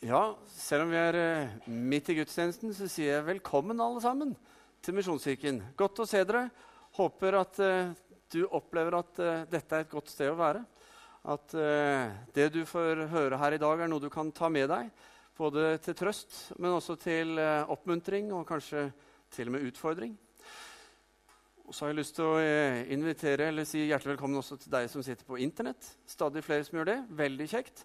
Ja, selv om vi er eh, midt i gudstjenesten, så sier jeg velkommen alle sammen til Misjonskirken. Godt å se dere. Håper at uh, du opplever at uh, dette er et godt sted å være. At uh, det du får høre her i dag, er noe du kan ta med deg. Både til trøst, men også til oppmuntring og kanskje til og med utfordring. Og så har jeg lyst til å invitere, eller si hjertelig velkommen også til deg som sitter på Internett. Stadig flere som gjør det. Veldig kjekt.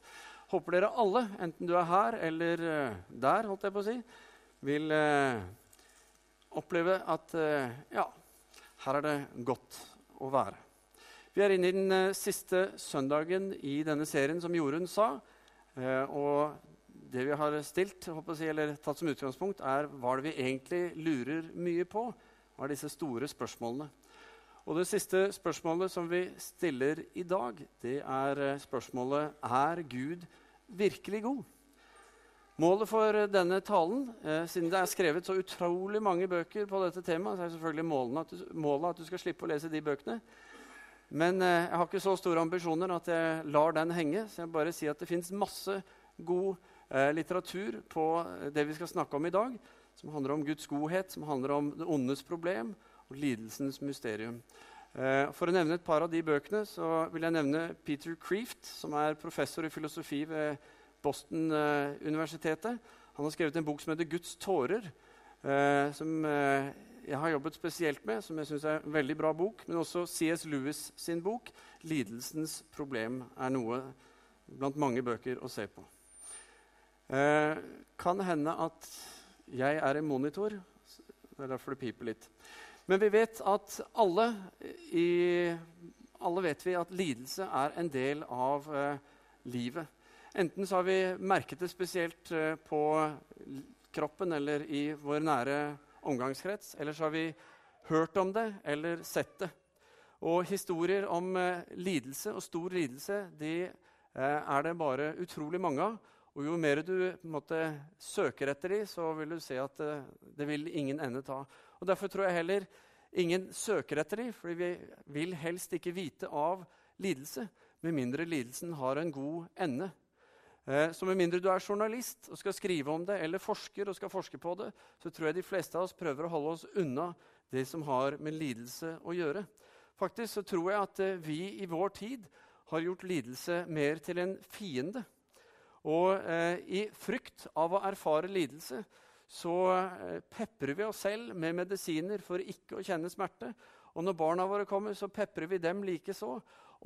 Håper dere alle, enten du er her eller uh, der, holdt jeg på å si, vil uh, oppleve at uh, ja, her er det godt å være. Vi er inne i den siste søndagen i denne serien, som Jorunn sa. og det vi har stilt, si, eller tatt som utgangspunkt, er hva det vi egentlig lurer mye på. Hva er disse store spørsmålene? Og Det siste spørsmålet som vi stiller i dag, det er eh, spørsmålet er Gud virkelig god. Målet for eh, denne talen, eh, siden det er skrevet så utrolig mange bøker på dette temaet, så er selvfølgelig målet at, du, målet at du skal slippe å lese de bøkene. Men eh, jeg har ikke så store ambisjoner at jeg lar den henge. Så jeg bare sier at det fins masse god eh, litteratur på det vi skal snakke om i dag, som handler om Guds godhet, som handler om det ondes problem og lidelsens mysterium. Eh, for å nevne et par av de bøkene så vil jeg nevne Peter Creeft, som er professor i filosofi ved Boston-universitetet. Han har skrevet en bok som heter 'Guds tårer', eh, som eh, jeg har jobbet spesielt med, som jeg syns er en veldig bra bok. Men også C.S. Lewis sin bok 'Lidelsens problem' er noe blant mange bøker å se på. Eh, kan hende at jeg er en monitor. Det er derfor det piper litt. Men vi vet at alle, i, alle vet vi at lidelse er en del av eh, livet. Enten så har vi merket det spesielt eh, på kroppen eller i vår nære omgangskrets, eller så har vi hørt om det eller sett det. Og historier om eh, lidelse og stor lidelse de er det bare utrolig mange av. Og jo mer du måte, søker etter dem, så vil du se at det vil ingen ende ta. Og Derfor tror jeg heller ingen søker etter dem, for vi vil helst ikke vite av lidelse, med mindre lidelsen har en god ende. Eh, så med mindre du er journalist og skal skrive om det, eller forsker og skal forske på det, så tror jeg de fleste av oss prøver å holde oss unna det som har med lidelse å gjøre. Faktisk så tror jeg at eh, vi i vår tid har gjort lidelse mer til en fiende. Og eh, i frykt av å erfare lidelse så eh, peprer vi oss selv med medisiner for ikke å kjenne smerte. Og når barna våre kommer, så peprer vi dem likeså.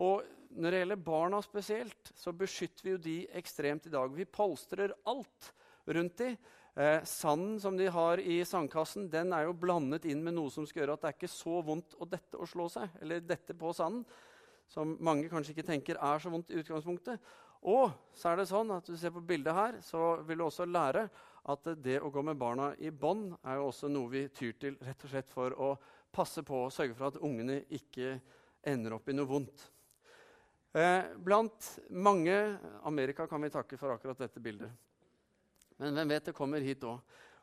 Og når det gjelder barna spesielt, så beskytter vi jo de ekstremt i dag. Vi polstrer alt rundt dem. Eh, sanden som de har i sandkassen, den er jo blandet inn med noe som skal gjøre at det er ikke så vondt å dette å slå seg, eller dette på sanden, som mange kanskje ikke tenker er så vondt i utgangspunktet. Og så er det sånn at du ser på bildet her, så vil du også lære at det å gå med barna i bånd er jo også noe vi tyr til rett og slett for å passe på og sørge for at ungene ikke ender opp i noe vondt. Eh, blant mange Amerika kan vi takke for akkurat dette bildet. Men hvem vet, det kommer hit òg.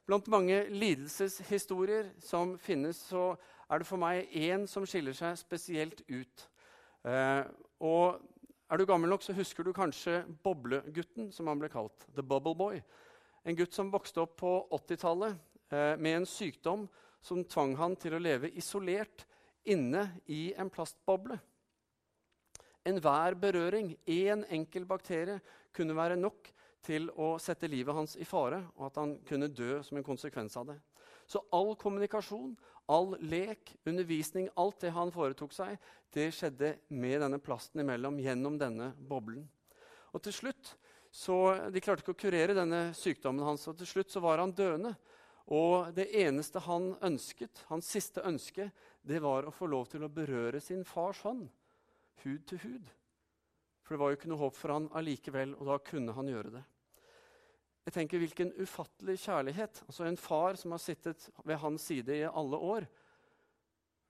Blant mange lidelseshistorier som finnes, så er det for meg én som skiller seg spesielt ut. Eh, og er du gammel nok, så husker du kanskje Boblegutten, som han ble kalt. The Bubble Boy. En gutt som vokste opp på 80-tallet eh, med en sykdom som tvang han til å leve isolert inne i en plastboble. Enhver berøring, én en enkel bakterie, kunne være nok til å sette livet hans i fare, og at han kunne dø som en konsekvens av det. Så all kommunikasjon, all lek, undervisning, alt det han foretok seg, det skjedde med denne plasten imellom gjennom denne boblen. Og til slutt, så, De klarte ikke å kurere denne sykdommen hans, og til slutt så var han døende. Og det eneste han ønsket, hans siste ønske, det var å få lov til å berøre sin fars hånd. Hud til hud. For det var jo ikke noe håp for han allikevel, og da kunne han gjøre det. Jeg tenker Hvilken ufattelig kjærlighet. Altså En far som har sittet ved hans side i alle år.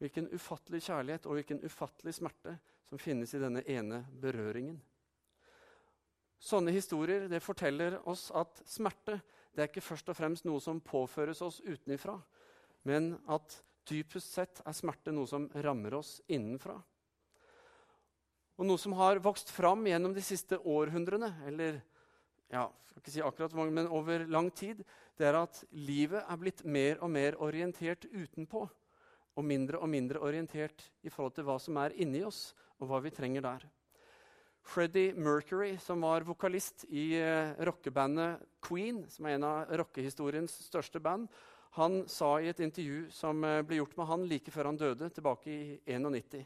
Hvilken ufattelig kjærlighet og hvilken ufattelig smerte som finnes i denne ene berøringen. Sånne historier det forteller oss at smerte det er ikke først og fremst noe som påføres oss utenifra, men at dypest sett er smerte noe som rammer oss innenfra. Og noe som har vokst fram gjennom de siste århundrene, eller ja, skal ikke si akkurat hvor mange, men over lang tid, det er at livet er blitt mer og mer orientert utenpå. Og mindre og mindre orientert i forhold til hva som er inni oss, og hva vi trenger der. Freddie Mercury, som var vokalist i uh, rockebandet Queen, som er en av rockehistoriens største band, han sa i et intervju som uh, ble gjort med han like før han døde, tilbake i 91.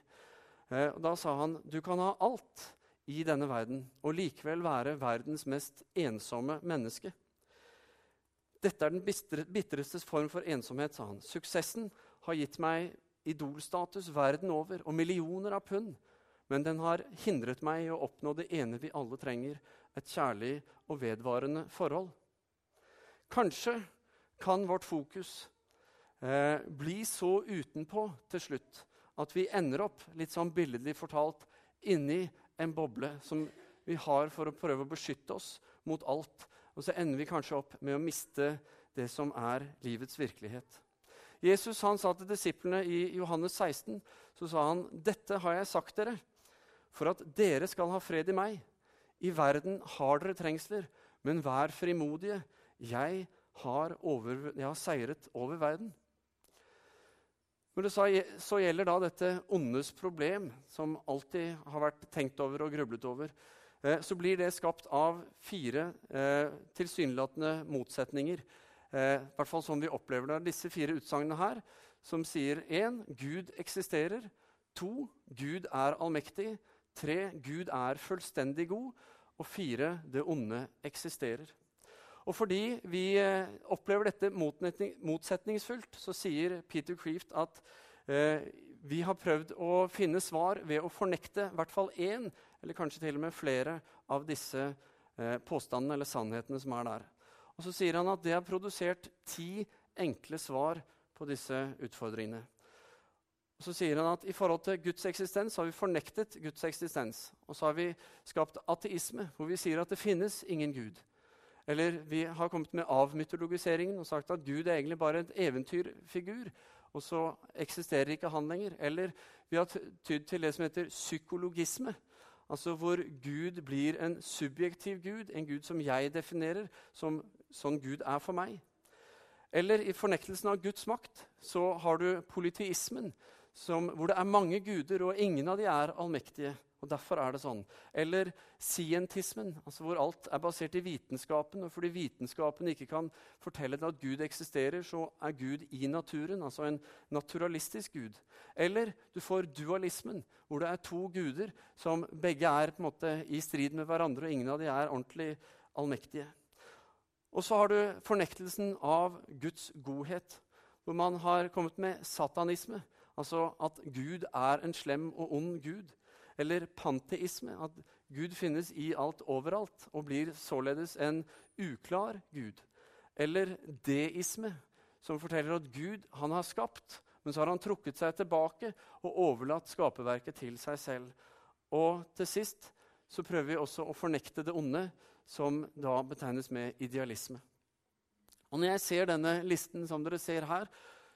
Uh, da sa han du kan ha alt, i denne verden og likevel være verdens mest ensomme menneske. Dette er den bitreste form for ensomhet, sa han. Suksessen har gitt meg idolstatus verden over og millioner av pund, men den har hindret meg i å oppnå det ene vi alle trenger, et kjærlig og vedvarende forhold. Kanskje kan vårt fokus eh, bli så utenpå til slutt at vi ender opp, litt sånn billedlig fortalt, inni en boble som vi har for å prøve å beskytte oss mot alt. Og så ender vi kanskje opp med å miste det som er livets virkelighet. Jesus han sa til disiplene i Johannes 16 så sa han, 'Dette har jeg sagt dere, for at dere skal ha fred i meg.' 'I verden har dere trengsler, men vær frimodige. Jeg har, over, jeg har seiret over verden.' Når det så gjelder da dette ondes problem, som alltid har vært tenkt over og grublet over, eh, så blir det skapt av fire eh, tilsynelatende motsetninger. Eh, I hvert fall sånn vi opplever det. Disse fire utsagnene her, som sier 1. Gud eksisterer. 2. Gud er allmektig. 3. Gud er fullstendig god. Og 4. Det onde eksisterer. Og fordi vi eh, opplever dette motsetningsfullt, så sier Peter Creeft at eh, vi har prøvd å finne svar ved å fornekte i hvert fall én, eller kanskje til og med flere, av disse eh, påstandene eller sannhetene som er der. Og så sier han at det har produsert ti enkle svar på disse utfordringene. Og så sier han at I forhold til Guds eksistens har vi fornektet Guds eksistens. Og så har vi skapt ateisme, hvor vi sier at det finnes ingen Gud. Eller vi har kommet med avmytologiseringen og sagt at Gud er egentlig bare en eventyrfigur. Og så eksisterer ikke han lenger. Eller vi har tydd til det som heter psykologisme. Altså hvor Gud blir en subjektiv gud, en gud som jeg definerer som sånn Gud er for meg. Eller i fornektelsen av Guds makt så har du politismen, som, hvor det er mange guder, og ingen av de er allmektige. Og derfor er det sånn. Eller scientismen, altså hvor alt er basert i vitenskapen. Og fordi vitenskapen ikke kan fortelle deg at Gud eksisterer, så er Gud i naturen, altså en naturalistisk gud. Eller du får dualismen, hvor det er to guder som begge er på en måte i strid med hverandre, og ingen av dem er ordentlig allmektige. Og så har du fornektelsen av Guds godhet, hvor man har kommet med satanisme. Altså at Gud er en slem og ond gud. Eller panteisme, at Gud finnes i alt overalt og blir således en uklar Gud. Eller deisme, som forteller at Gud han har skapt, men så har han trukket seg tilbake og overlatt skaperverket til seg selv. Og til sist så prøver vi også å fornekte det onde, som da betegnes med idealisme. Og Når jeg ser denne listen som dere ser her,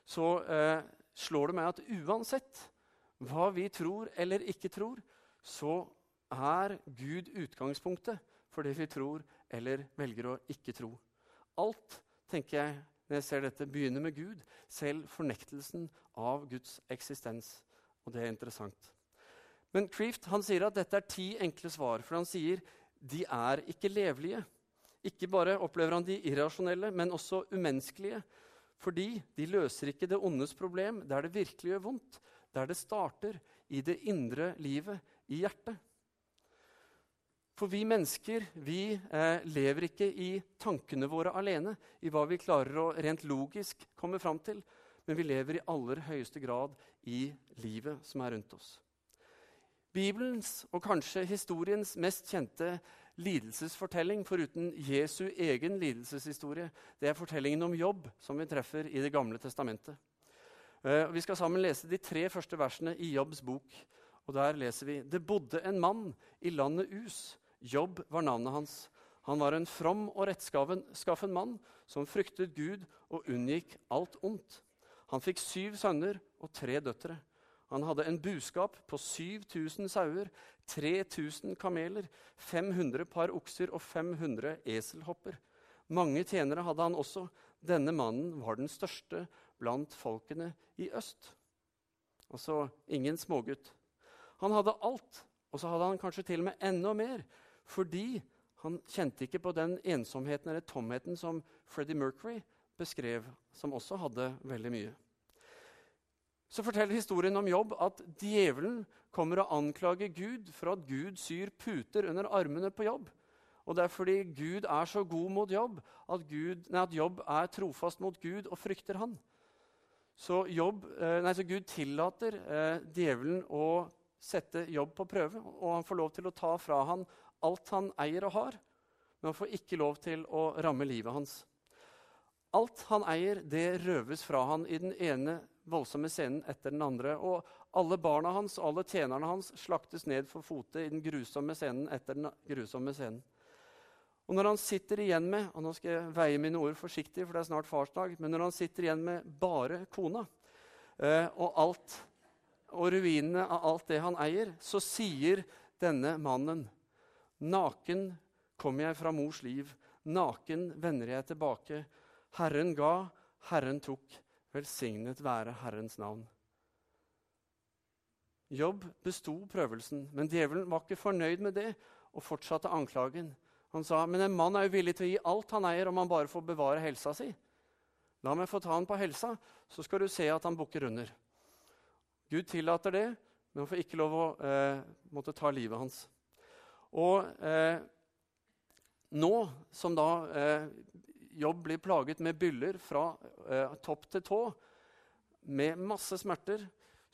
så eh, slår det meg at uansett hva vi tror eller ikke tror, så er Gud utgangspunktet for det vi tror eller velger å ikke tro. Alt, tenker jeg, når jeg ser dette, begynner med Gud. Selv fornektelsen av Guds eksistens. Og det er interessant. Men Creeft han sier at dette er ti enkle svar, for han sier de er ikke levelige. Ikke bare opplever han de irrasjonelle, men også umenneskelige. Fordi de løser ikke det ondes problem der det virkelig gjør vondt, der det starter i det indre livet, i hjertet. For vi mennesker vi eh, lever ikke i tankene våre alene, i hva vi klarer å rent logisk komme fram til, men vi lever i aller høyeste grad i livet som er rundt oss. Bibelens og kanskje historiens mest kjente lidelsesfortelling, foruten Jesu egen lidelseshistorie, det er fortellingen om jobb, som vi treffer i Det gamle testamentet. Eh, vi skal sammen lese de tre første versene i Jobbs bok. Og Der leser vi Det bodde en mann i landet Us. Jobb var navnet hans. Han var en from og rettskaffen mann som fryktet Gud og unngikk alt ondt. Han fikk syv sønner og tre døtre. Han hadde en buskap på 7000 sauer, 3000 kameler, 500 par okser og 500 eselhopper. Mange tjenere hadde han også. Denne mannen var den største blant folkene i øst. Altså ingen smågutt. Han hadde alt, og så hadde han kanskje til og med enda mer, fordi han kjente ikke på den ensomheten eller tomheten som Freddie Mercury beskrev, som også hadde veldig mye. Så forteller historien om Jobb at djevelen kommer og anklager Gud for at Gud syr puter under armene på Jobb. Og det er fordi Gud er så god mot Jobb at, Gud, nei, at Jobb er trofast mot Gud og frykter han. Så, Jobb, eh, nei, så Gud tillater eh, djevelen å sette Jobb på prøve, og han får lov til å ta fra han alt han eier og har, men han får ikke lov til å ramme livet hans. Alt han eier, det røves fra han i den ene voldsomme scenen etter den andre. Og alle barna hans og alle tjenerne hans slaktes ned for fote i den grusomme scenen etter den grusomme scenen. Og når han sitter igjen med og nå skal jeg veie mine ord forsiktig, for det er snart farsdag, men når han sitter igjen med bare kona eh, og, alt, og ruinene av alt det han eier, så sier denne mannen Naken kom jeg fra mors liv, naken vender jeg tilbake. Herren ga, Herren tok. Velsignet være Herrens navn. Jobb besto prøvelsen, men djevelen var ikke fornøyd med det og fortsatte anklagen. Han sa, 'Men en mann er jo villig til å gi alt han eier, om han bare får bevare helsa si.' 'La meg få ta han på helsa, så skal du se at han bukker under.' Gud tillater det, men han får ikke lov å eh, måtte ta livet hans. Og eh, nå som da eh, jobb blir plaget med byller fra eh, topp til tå, med masse smerter,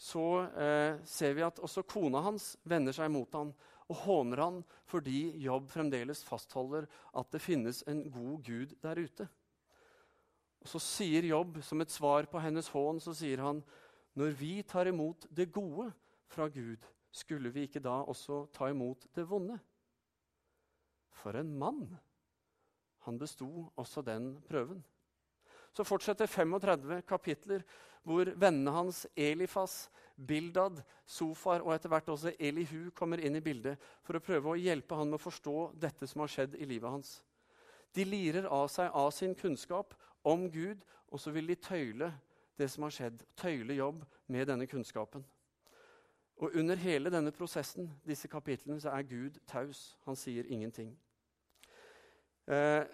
så eh, ser vi at også kona hans vender seg mot han og håner han fordi Jobb fremdeles fastholder at det finnes en god Gud der ute. Og Så sier Jobb som et svar på hennes hån så sier han, når vi tar imot det gode fra Gud, skulle vi ikke da også ta imot det vonde? For en mann! Han besto også den prøven. Så fortsetter 35 kapitler hvor vennene hans Elifas, Bildad, Sofar og etter hvert også Elihu kommer inn i bildet for å prøve å hjelpe han med å forstå dette som har skjedd i livet hans. De lirer av seg av sin kunnskap om Gud, og så vil de tøyle det som har skjedd, tøyle jobb med denne kunnskapen. Og Under hele denne prosessen disse kapitlene, så er Gud taus. Han sier ingenting. Eh,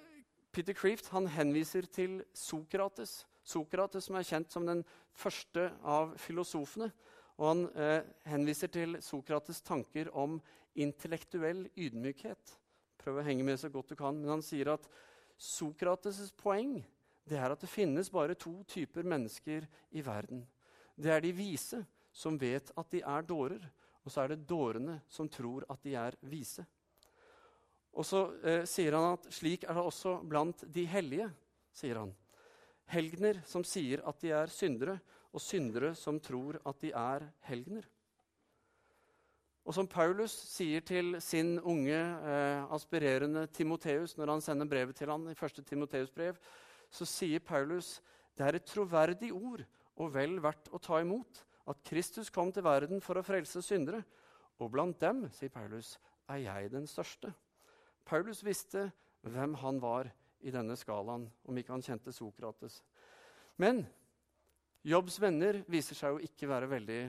Peter Kreeft han henviser til Sokrates. Sokrates som er kjent som den første av filosofene. Og han eh, henviser til Sokrates' tanker om intellektuell ydmykhet. Prøv å henge med så godt du kan, men han sier at Sokrates' poeng det er at det finnes bare to typer mennesker i verden. Det er de vise, som vet at de er dårer, og så er det dårene som tror at de er vise. Og så eh, sier han at slik er det også blant de hellige. sier han. Helgener som sier at de er syndere, og syndere som tror at de er helgener. Og som Paulus sier til sin unge, eh, aspirerende Timoteus når han sender brevet til han i første Timoteus brev, så sier Paulus det er et troverdig ord og vel verdt å ta imot at Kristus kom til verden for å frelse syndere. Og blant dem, sier Paulus, er jeg den største. Paulus visste hvem han var i denne skalaen, om ikke han kjente Sokrates. Men Jobbs venner viser seg å ikke være veldig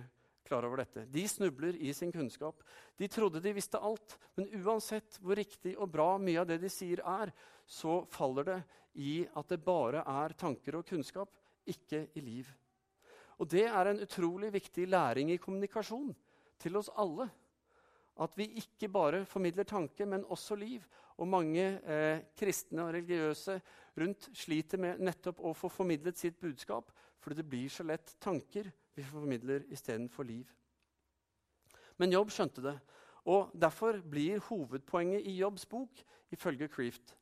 klar over dette. De snubler i sin kunnskap. De trodde de visste alt, men uansett hvor riktig og bra mye av det de sier, er, så faller det i at det bare er tanker og kunnskap, ikke i liv. Og det er en utrolig viktig læring i kommunikasjon til oss alle. At vi ikke bare formidler tanke, men også liv. Og mange eh, kristne og religiøse rundt sliter med nettopp å få formidlet sitt budskap, fordi det blir så lett tanker vi formidler istedenfor liv. Men Jobb skjønte det, og derfor blir hovedpoenget i Jobbs bok ifølge Creeft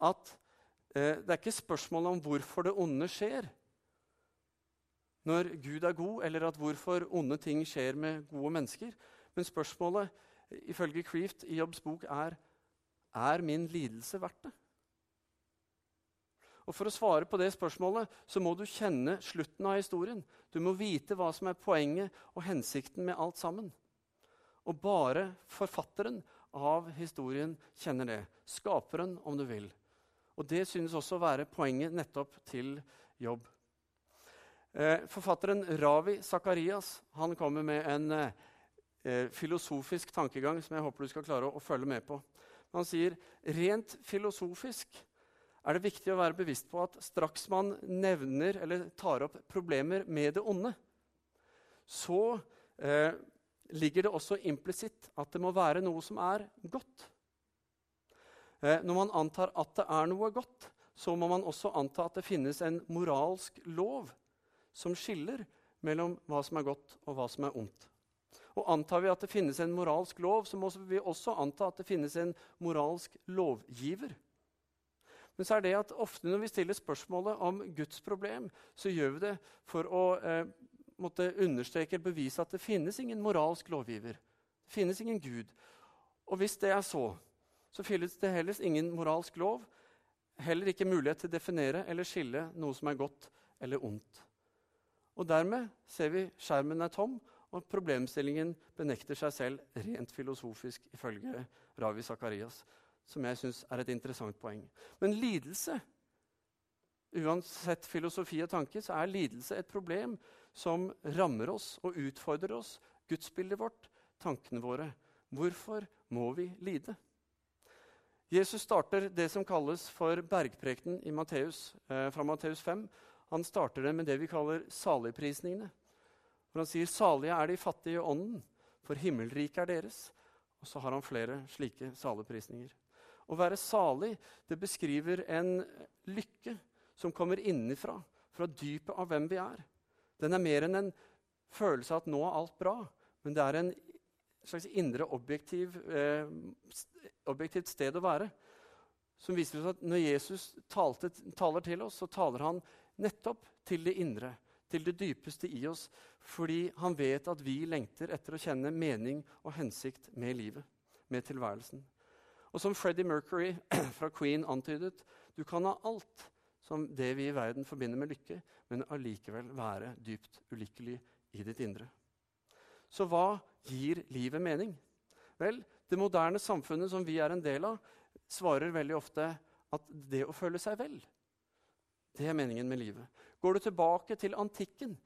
at eh, det er ikke spørsmålet om hvorfor det onde skjer når Gud er god, eller at hvorfor onde ting skjer med gode mennesker. Men spørsmålet ifølge Creeft i Jobbs bok er er min lidelse verdt det? Og For å svare på det spørsmålet så må du kjenne slutten av historien. Du må vite hva som er poenget og hensikten med alt sammen. Og bare forfatteren av historien kjenner det. Skaperen, om du vil. Og Det synes også å være poenget nettopp til jobb. Eh, forfatteren Ravi Sakarias han kommer med en eh, filosofisk tankegang som jeg håper du skal klare å, å følge med på. Han sier rent filosofisk er det viktig å være bevisst på at straks man nevner eller tar opp problemer med det onde, så eh, ligger det også implisitt at det må være noe som er godt. Eh, når man antar at det er noe godt, så må man også anta at det finnes en moralsk lov som skiller mellom hva som er godt, og hva som er ondt. Og Antar vi at det finnes en moralsk lov, så må vi også anta at det finnes en moralsk lovgiver. Men så er det at ofte når vi stiller spørsmålet om Guds problem, så gjør vi det for å eh, måtte understreke eller bevise at det finnes ingen moralsk lovgiver. Det finnes ingen Gud. Og hvis det er så, så finnes det heller ingen moralsk lov. Heller ikke mulighet til å definere eller skille noe som er godt eller ondt. Og dermed ser vi skjermen er tom, og problemstillingen benekter seg selv rent filosofisk, ifølge Ravi Zakarias som jeg syns er et interessant poeng. Men lidelse, uansett filosofi og tanke, så er lidelse et problem som rammer oss og utfordrer oss, gudsbildet vårt, tankene våre. Hvorfor må vi lide? Jesus starter det som kalles for bergprekenen i Matteus, eh, fra Matteus 5. Han starter det med det vi kaller saligprisningene. Hvor han sier 'salige er de fattige i ånden, for himmelriket er deres'. Og så har han flere slike saligprisninger. Å være salig det beskriver en lykke som kommer innenfra, fra dypet av hvem vi er. Den er mer enn en følelse av at nå er alt bra, men det er en slags indre objektiv, eh, objektivt sted å være. Som viser oss at når Jesus talte, taler til oss, så taler han nettopp til det indre, til det dypeste i oss, fordi han vet at vi lengter etter å kjenne mening og hensikt med livet, med tilværelsen. Og som Freddie Mercury fra Queen antydet, du kan ha alt som det vi i verden forbinder med lykke, men allikevel være dypt ulykkelig i ditt indre. Så hva gir livet mening? Vel, det moderne samfunnet som vi er en del av, svarer veldig ofte at det å føle seg vel, det er meningen med livet. Går du tilbake til antikken,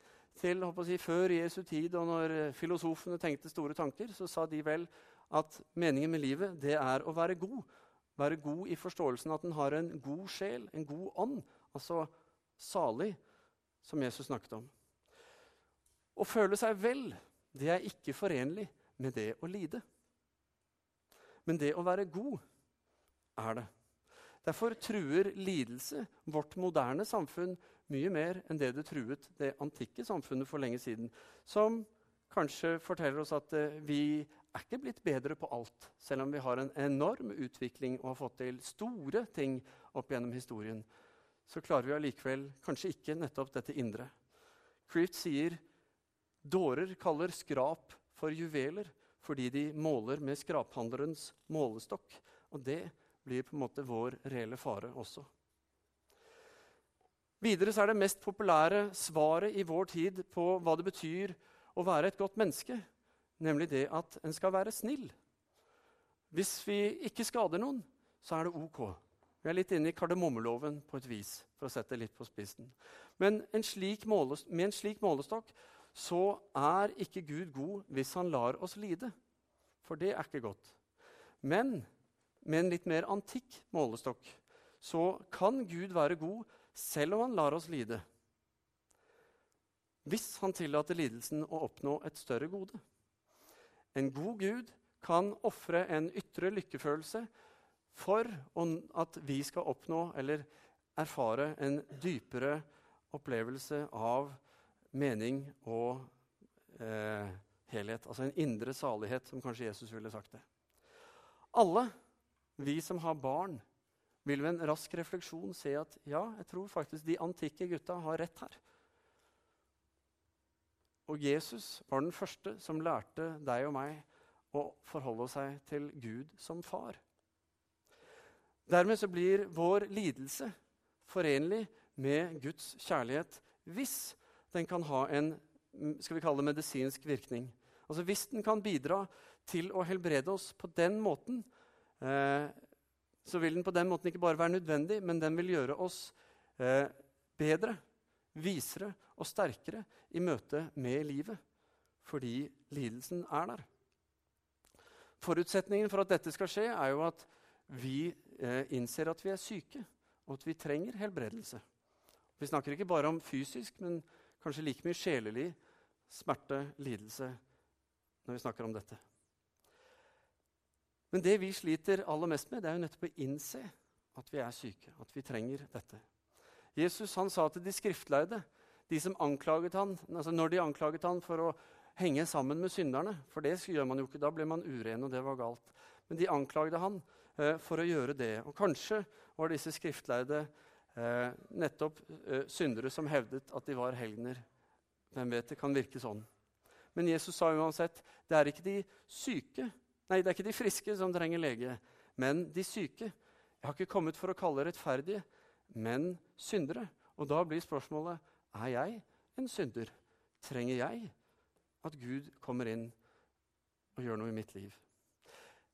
til si, før Jesu tid, og når filosofene tenkte store tanker, så sa de vel at meningen med livet det er å være god. Være god i forståelsen at en har en god sjel, en god ånd. Altså salig, som Jesus snakket om. Å føle seg vel, det er ikke forenlig med det å lide. Men det å være god er det. Derfor truer lidelse vårt moderne samfunn mye mer enn det det truet det antikke samfunnet for lenge siden. Som kanskje forteller oss at eh, vi er ikke blitt bedre på alt, selv om vi har en enorm utvikling og har fått til store ting opp gjennom historien. Så klarer vi allikevel kanskje ikke nettopp dette indre. Creeft sier dårer kaller skrap for juveler fordi de måler med skraphandlerens målestokk. Og det blir på en måte vår reelle fare også. Videre er det mest populære svaret i vår tid på hva det betyr å være et godt menneske, nemlig det at en skal være snill. Hvis vi ikke skader noen, så er det ok. Vi er litt inne i kardemommeloven på et vis, for å sette det litt på spissen. Men en med en slik målestokk så er ikke Gud god hvis han lar oss lide. For det er ikke godt. Men med en litt mer antikk målestokk så kan Gud være god selv om han lar oss lide. Hvis han tillater lidelsen å oppnå et større gode. En god Gud kan ofre en ytre lykkefølelse for at vi skal oppnå eller erfare en dypere opplevelse av mening og eh, helhet. Altså en indre salighet, som kanskje Jesus ville sagt det. Alle vi som har barn, vil ved en rask refleksjon se at ja, jeg tror faktisk de antikke gutta har rett her. Og Jesus var den første som lærte deg og meg å forholde seg til Gud som far. Dermed så blir vår lidelse forenlig med Guds kjærlighet hvis den kan ha en skal vi kalle det medisinsk virkning. Altså Hvis den kan bidra til å helbrede oss på den måten, eh, så vil den på den måten ikke bare være nødvendig, men den vil gjøre oss eh, bedre, visere og sterkere i møte med livet. Fordi lidelsen er der. Forutsetningen for at dette skal skje, er jo at vi eh, innser at vi er syke, og at vi trenger helbredelse. Vi snakker ikke bare om fysisk, men kanskje like mye sjelelig smerte, lidelse, når vi snakker om dette. Men det vi sliter aller mest med, det er jo nettopp å innse at vi er syke, at vi trenger dette. Jesus han sa til de skriftleide, de som anklaget han, altså når de anklaget han for å henge sammen med synderne For det gjør man jo ikke. Da ble man uren, og det var galt. Men de anklagde han eh, for å gjøre det. Og kanskje var disse skriftleide eh, nettopp eh, syndere som hevdet at de var helgener. Hvem vet, det kan virke sånn. Men Jesus sa uansett det er ikke de syke, nei, det er ikke de friske som trenger lege, men de syke. Jeg har ikke kommet for å kalle rettferdige, men syndere. Og da blir spørsmålet er jeg en synder. Trenger jeg at Gud kommer inn og gjør noe i mitt liv?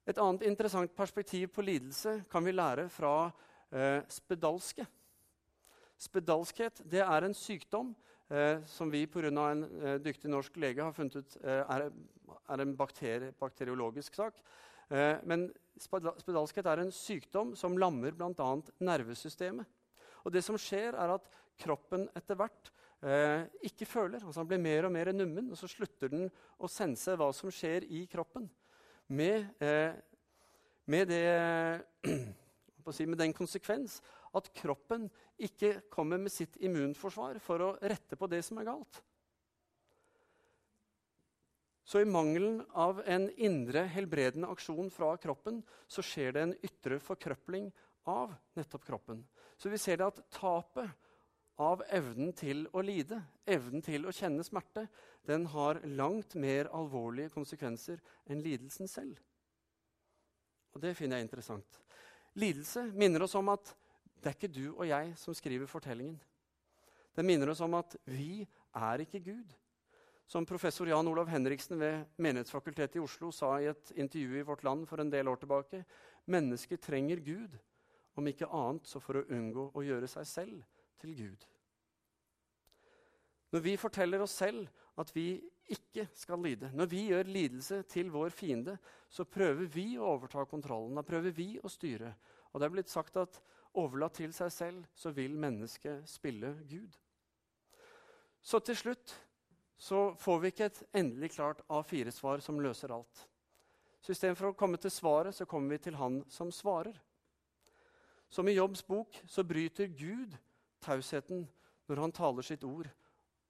Et annet interessant perspektiv på lidelse kan vi lære fra eh, spedalske. Spedalskhet det er en sykdom eh, som vi pga. en eh, dyktig norsk lege har funnet ut eh, er, er, en bakterie, bakteriologisk sak. Eh, men spedalskhet er en sykdom som lammer bl.a. nervesystemet. Og det som skjer, er at kroppen etter hvert eh, ikke føler. altså Den blir mer og mer nummen, og så slutter den å sense hva som skjer i kroppen. Med, eh, med, det, med den konsekvens at kroppen ikke kommer med sitt immunforsvar for å rette på det som er galt. Så i mangelen av en indre helbredende aksjon fra kroppen så skjer det en ytre forkrøpling av nettopp kroppen. Så vi ser det at tapet av evnen til å lide, evnen til å kjenne smerte, den har langt mer alvorlige konsekvenser enn lidelsen selv. Og det finner jeg interessant. Lidelse minner oss om at det er ikke du og jeg som skriver fortellingen. Den minner oss om at vi er ikke Gud. Som professor Jan Olav Henriksen ved Menighetsfakultetet i Oslo sa i et intervju i Vårt Land for en del år tilbake mennesket trenger Gud, om ikke annet så for å unngå å gjøre seg selv til Gud. Når vi forteller oss selv at vi ikke skal lide, når vi gjør lidelse til vår fiende, så prøver vi å overta kontrollen. Da prøver vi å styre. Og det er blitt sagt at overlatt til seg selv, så vil mennesket spille Gud. Så til slutt så får vi ikke et endelig klart A4-svar som løser alt. Så istedenfor å komme til svaret, så kommer vi til han som svarer. Som i Jobbs bok så bryter Gud tausheten når han taler sitt ord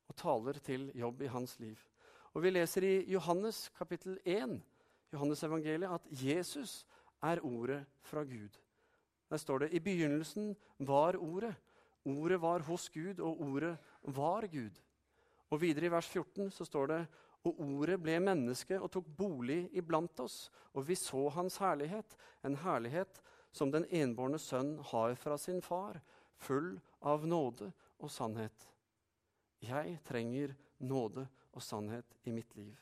og taler til jobb i hans liv. Og Vi leser i Johannes kapittel 1 Johannes evangeliet, at Jesus er ordet fra Gud. Der står det i begynnelsen var Ordet. Ordet var hos Gud, og ordet var Gud. Og videre i vers 14 så står det og ordet ble menneske og tok bolig iblant oss, og vi så hans herlighet, en herlighet som den enbårne sønn har fra sin far, full av nåde og sannhet. Jeg trenger nåde og sannhet i mitt liv.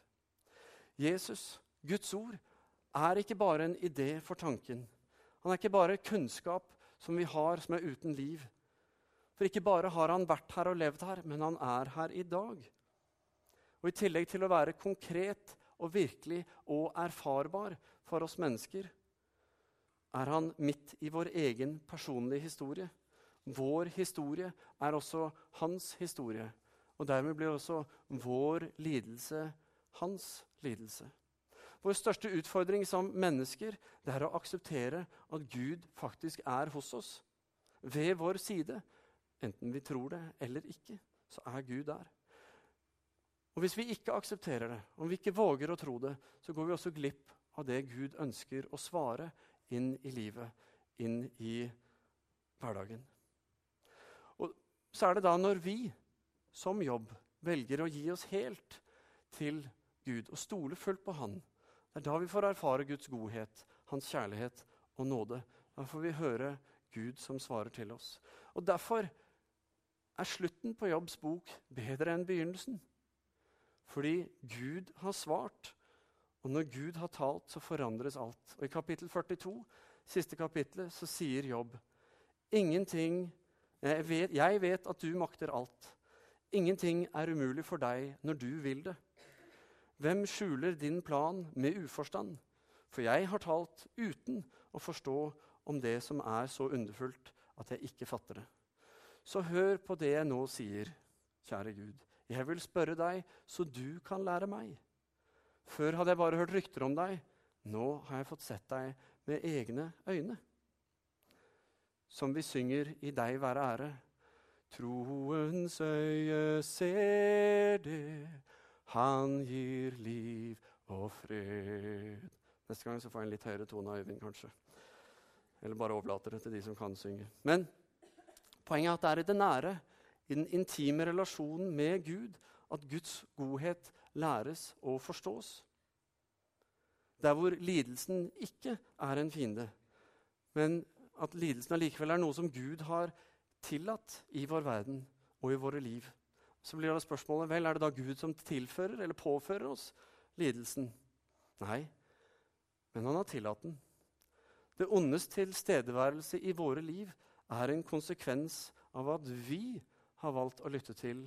Jesus, Guds ord, er ikke bare en idé for tanken. Han er ikke bare kunnskap som vi har, som er uten liv. For ikke bare har han vært her og levd her, men han er her i dag. Og I tillegg til å være konkret og virkelig og erfarbar for oss mennesker, er han midt i vår egen personlige historie. Vår historie er også hans historie. Og dermed blir også vår lidelse hans lidelse. Vår største utfordring som mennesker det er å akseptere at Gud faktisk er hos oss. Ved vår side. Enten vi tror det eller ikke, så er Gud der. Og Hvis vi ikke aksepterer det, om vi ikke våger å tro det, så går vi også glipp av det Gud ønsker å svare inn i livet, inn i hverdagen. Og så er det da når vi som jobb velger å gi oss helt til Gud og stole fullt på Han, det er da vi får erfare Guds godhet, Hans kjærlighet og nåde. Da får vi høre Gud som svarer til oss. Og Derfor er slutten på Jobbs bok bedre enn begynnelsen. Fordi Gud har svart, og når Gud har talt, så forandres alt. Og I kapittel 42, siste kapittelet, så sier Jobb ingenting jeg vet, jeg vet at du makter alt. Ingenting er umulig for deg når du vil det. Hvem skjuler din plan med uforstand? For jeg har talt uten å forstå om det som er så underfullt at jeg ikke fatter det. Så hør på det jeg nå sier, kjære Gud. Jeg vil spørre deg, så du kan lære meg. Før hadde jeg bare hørt rykter om deg. Nå har jeg fått sett deg med egne øyne. Som vi synger i deg være ære. Troens øye ser det, han gir liv og fred. Neste gang så får jeg en litt høyere tone av Øyvind, kanskje. Eller bare overlater det til de som kan synge. Men Poenget er at det er i det nære, i den intime relasjonen med Gud, at Guds godhet læres og forstås. Der hvor lidelsen ikke er en fiende, men at lidelsen allikevel er noe som Gud har tillatt i vår verden og i våre liv. Så blir det spørsmålet vel, er det da Gud som tilfører eller påfører oss lidelsen. Nei, men han har tillatt den. Det ondes tilstedeværelse i våre liv er en konsekvens av at vi har valgt å lytte til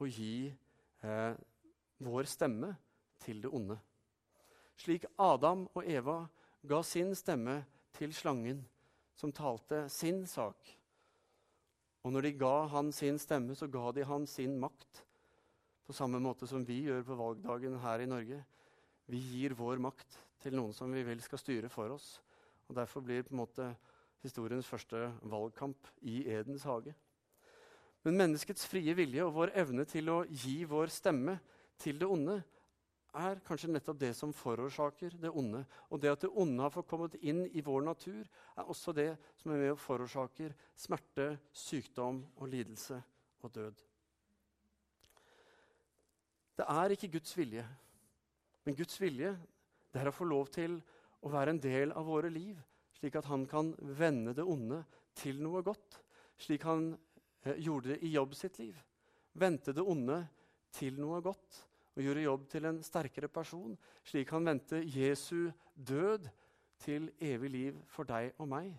og gi eh, vår stemme til det onde. Slik Adam og Eva ga sin stemme til slangen, som talte sin sak. Og når de ga han sin stemme, så ga de han sin makt. På samme måte som vi gjør på valgdagen her i Norge. Vi gir vår makt til noen som vi vil skal styre for oss. Og Derfor blir på en måte historiens første valgkamp i Edens hage. Men menneskets frie vilje og vår evne til å gi vår stemme til det onde er kanskje nettopp det som forårsaker det onde. Og det at det onde har fått kommet inn i vår natur, er også det som er med og forårsaker smerte, sykdom og lidelse og død. Det er ikke Guds vilje, men Guds vilje det er å få lov til å være en del av våre liv slik at han kan vende det onde til noe godt. Slik han eh, gjorde det i jobb sitt liv. Vendte det onde til noe godt og gjorde jobb til en sterkere person. Slik han vendte Jesu død til evig liv for deg og meg.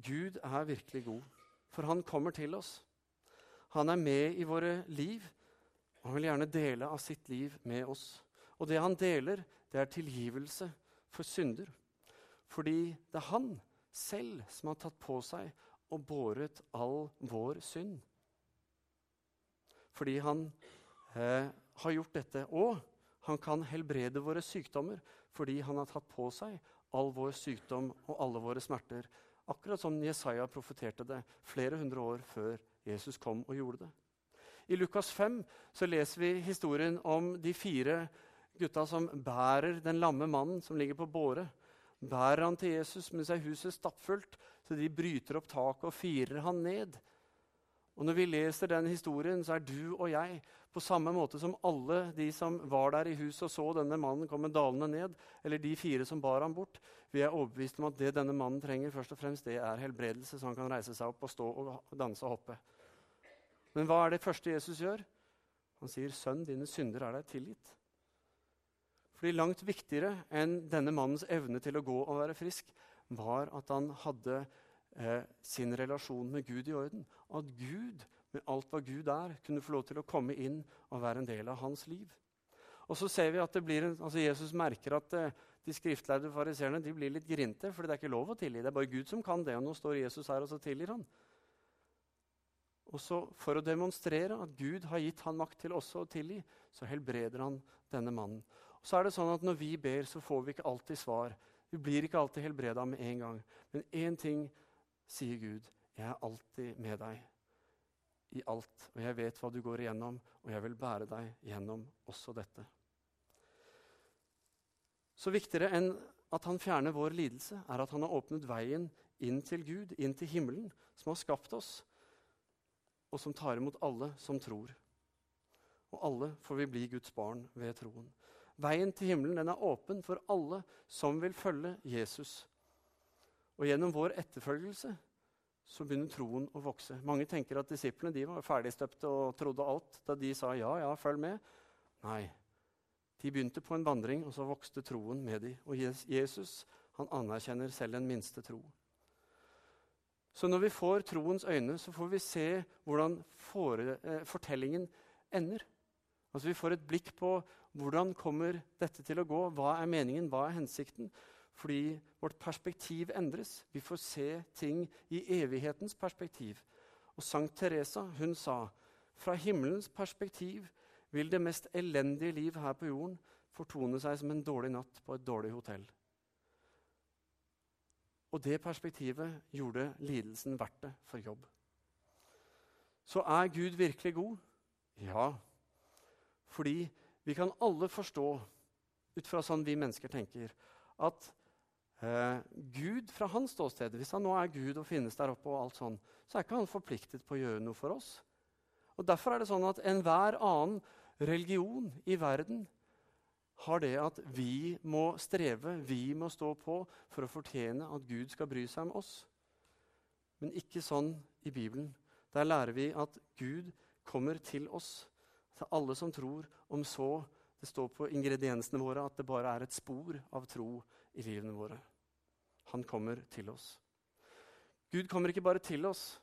Gud er virkelig god, for han kommer til oss. Han er med i våre liv og han vil gjerne dele av sitt liv med oss. Og det han deler, det er tilgivelse for synder. Fordi det er han selv som har tatt på seg og båret all vår synd. Fordi han eh, har gjort dette. Og han kan helbrede våre sykdommer fordi han har tatt på seg all vår sykdom og alle våre smerter. Akkurat som Jesaja profeterte det flere hundre år før Jesus kom og gjorde det. I Lukas 5 så leser vi historien om de fire gutta som bærer den lamme mannen som ligger på båre. Bærer han til Jesus mens er huset stappfullt, så de bryter opp taket og firer han ned. Og Når vi leser den historien, så er du og jeg på samme måte som alle de som var der i huset og så denne mannen komme dalende ned, eller de fire som bar ham bort. Vi er overbevist om at det denne mannen trenger, først og fremst, det er helbredelse, så han kan reise seg opp og stå og danse og hoppe. Men hva er det første Jesus gjør? Han sier, 'Sønn, dine synder er deg tilgitt'. Fordi Langt viktigere enn denne mannens evne til å gå og være frisk var at han hadde eh, sin relasjon med Gud i orden. At Gud, med alt hva Gud er, kunne få lov til å komme inn og være en del av hans liv. Og så ser vi at en, altså Jesus merker at eh, de skriftlærde fariseerne blir litt grinte, for det er ikke lov å tilgi. Det er bare Gud som kan det. Og nå står Jesus her, og så tilgir han. Og så For å demonstrere at Gud har gitt han makt til også å tilgi, så helbreder han denne mannen. Og så er det sånn at Når vi ber, så får vi ikke alltid svar. Vi blir ikke alltid helbreda med en gang. Men én ting sier Gud. Jeg er alltid med deg i alt. Og jeg vet hva du går igjennom, og jeg vil bære deg gjennom også dette. Så viktigere enn at han fjerner vår lidelse, er at han har åpnet veien inn til Gud, inn til himmelen, som har skapt oss og som tar imot alle som tror. og alle får vi bli Guds barn ved troen. Veien til himmelen den er åpen for alle som vil følge Jesus. Og gjennom vår etterfølgelse så begynner troen å vokse. Mange tenker at disiplene de var ferdigstøpte og trodde alt da de sa ja, ja, følg med. Nei. De begynte på en vandring, og så vokste troen med dem. Og Jesus han anerkjenner selv den minste tro. Så når vi får troens øyne, så får vi se hvordan eh, fortellingen ender. Altså Vi får et blikk på hvordan kommer dette til å gå, hva er meningen, hva er hensikten? Fordi vårt perspektiv endres. Vi får se ting i evighetens perspektiv. Og Sankt Teresa hun sa fra himmelens perspektiv vil det mest elendige liv her på jorden fortone seg som en dårlig natt på et dårlig hotell. Og det perspektivet gjorde lidelsen verdt det for jobb. Så er Gud virkelig god? Ja. Fordi vi kan alle forstå, ut fra sånn vi mennesker tenker, at eh, Gud fra hans ståsted, hvis han nå er Gud og finnes der oppe, og alt sånn, så er ikke han forpliktet på å gjøre noe for oss. Og Derfor er det sånn at enhver annen religion i verden har det at vi må streve, vi må stå på for å fortjene at Gud skal bry seg om oss. Men ikke sånn i Bibelen. Der lærer vi at Gud kommer til oss, til alle som tror, om så det står på ingrediensene våre at det bare er et spor av tro i livene våre. Han kommer til oss. Gud kommer ikke bare til oss,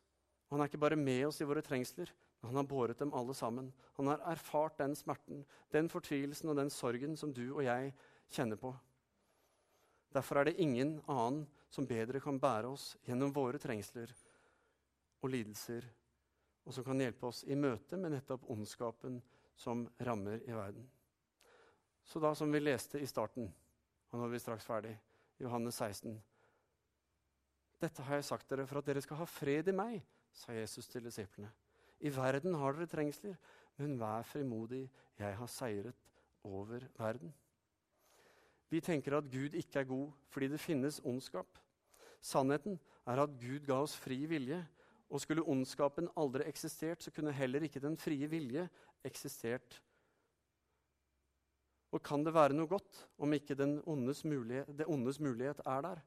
han er ikke bare med oss i våre trengsler. Han har båret dem alle sammen. Han har erfart den smerten, den fortvilelsen og den sorgen som du og jeg kjenner på. Derfor er det ingen annen som bedre kan bære oss gjennom våre trengsler og lidelser, og som kan hjelpe oss i møte med nettopp ondskapen som rammer i verden. Så da, som vi leste i starten, og nå er vi straks ferdig, Johannes 16 Dette har jeg sagt dere for at dere skal ha fred i meg, sa Jesus til disiplene. I verden har dere trengsler, men vær frimodig, jeg har seiret over verden. Vi tenker at Gud ikke er god fordi det finnes ondskap. Sannheten er at Gud ga oss fri vilje, og skulle ondskapen aldri eksistert, så kunne heller ikke den frie vilje eksistert. Og kan det være noe godt om ikke ondes mulighet, det ondes mulighet er der?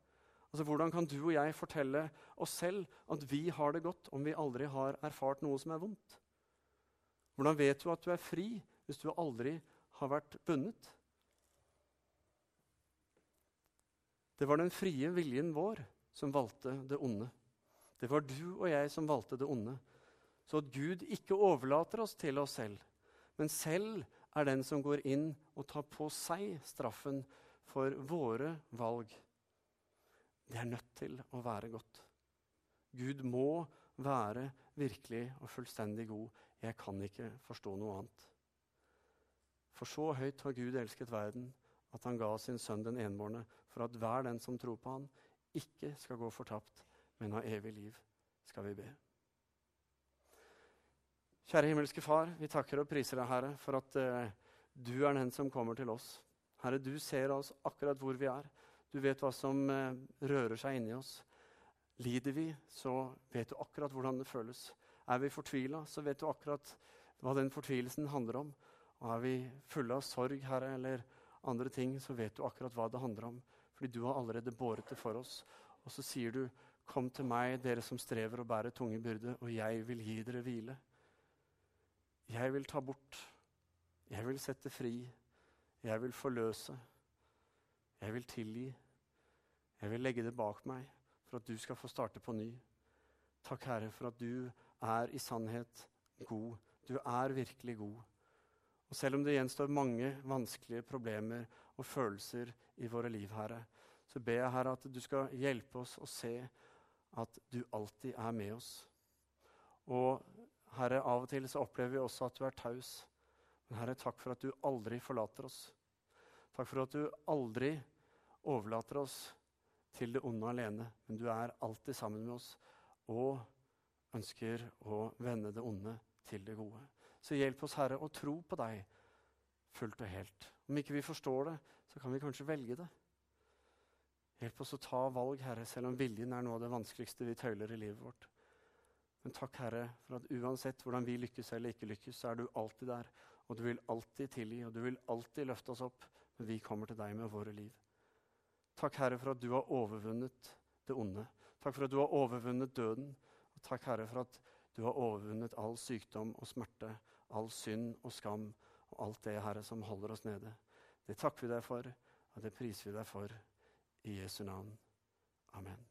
Altså, Hvordan kan du og jeg fortelle oss selv at vi har det godt om vi aldri har erfart noe som er vondt? Hvordan vet du at du er fri hvis du aldri har vært bundet? Det var den frie viljen vår som valgte det onde. Det var du og jeg som valgte det onde. Så at Gud ikke overlater oss til oss selv, men selv er den som går inn og tar på seg straffen for våre valg det er nødt til å være godt. Gud må være virkelig og fullstendig god. Jeg kan ikke forstå noe annet. For så høyt har Gud elsket verden at han ga sin sønn den enbårne, for at hver den som tror på han, ikke skal gå fortapt, men av evig liv, skal vi be. Kjære himmelske Far, vi takker og priser deg, Herre, for at uh, du er den som kommer til oss. Herre, du ser oss akkurat hvor vi er. Du vet hva som eh, rører seg inni oss. Lider vi, så vet du akkurat hvordan det føles. Er vi fortvila, så vet du akkurat hva den fortvilelsen handler om. Og er vi fulle av sorg, Herre, eller andre ting, så vet du akkurat hva det handler om. Fordi du har allerede båret det for oss. Og så sier du, 'Kom til meg, dere som strever og bærer tunge byrder, og jeg vil gi dere hvile.' Jeg vil ta bort. Jeg vil sette fri. Jeg vil forløse. Jeg vil tilgi. Jeg vil legge det bak meg for at du skal få starte på ny. Takk, Herre, for at du er i sannhet god. Du er virkelig god. Og selv om det gjenstår mange vanskelige problemer og følelser i våre liv, Herre, så ber jeg Herre at du skal hjelpe oss å se at du alltid er med oss. Og Herre, av og til så opplever vi også at du er taus. Men Herre, takk for at du aldri forlater oss. Takk for at du aldri overlater oss til det onde alene, men du er alltid sammen med oss og ønsker å vende det onde til det gode. Så hjelp oss, Herre, å tro på deg fullt og helt. Om ikke vi forstår det, så kan vi kanskje velge det. Hjelp oss å ta valg, Herre, selv om viljen er noe av det vanskeligste vi tøyler i livet vårt. Men takk, Herre, for at uansett hvordan vi lykkes eller ikke lykkes, så er du alltid der. Og du vil alltid tilgi, og du vil alltid løfte oss opp. Men vi kommer til deg med våre liv. Takk, Herre, for at du har overvunnet det onde. Takk for at du har overvunnet døden. Og takk, Herre, for at du har overvunnet all sykdom og smerte, all synd og skam og alt det, Herre, som holder oss nede. Det takker vi deg for, og det priser vi deg for. I Jesu navn. Amen.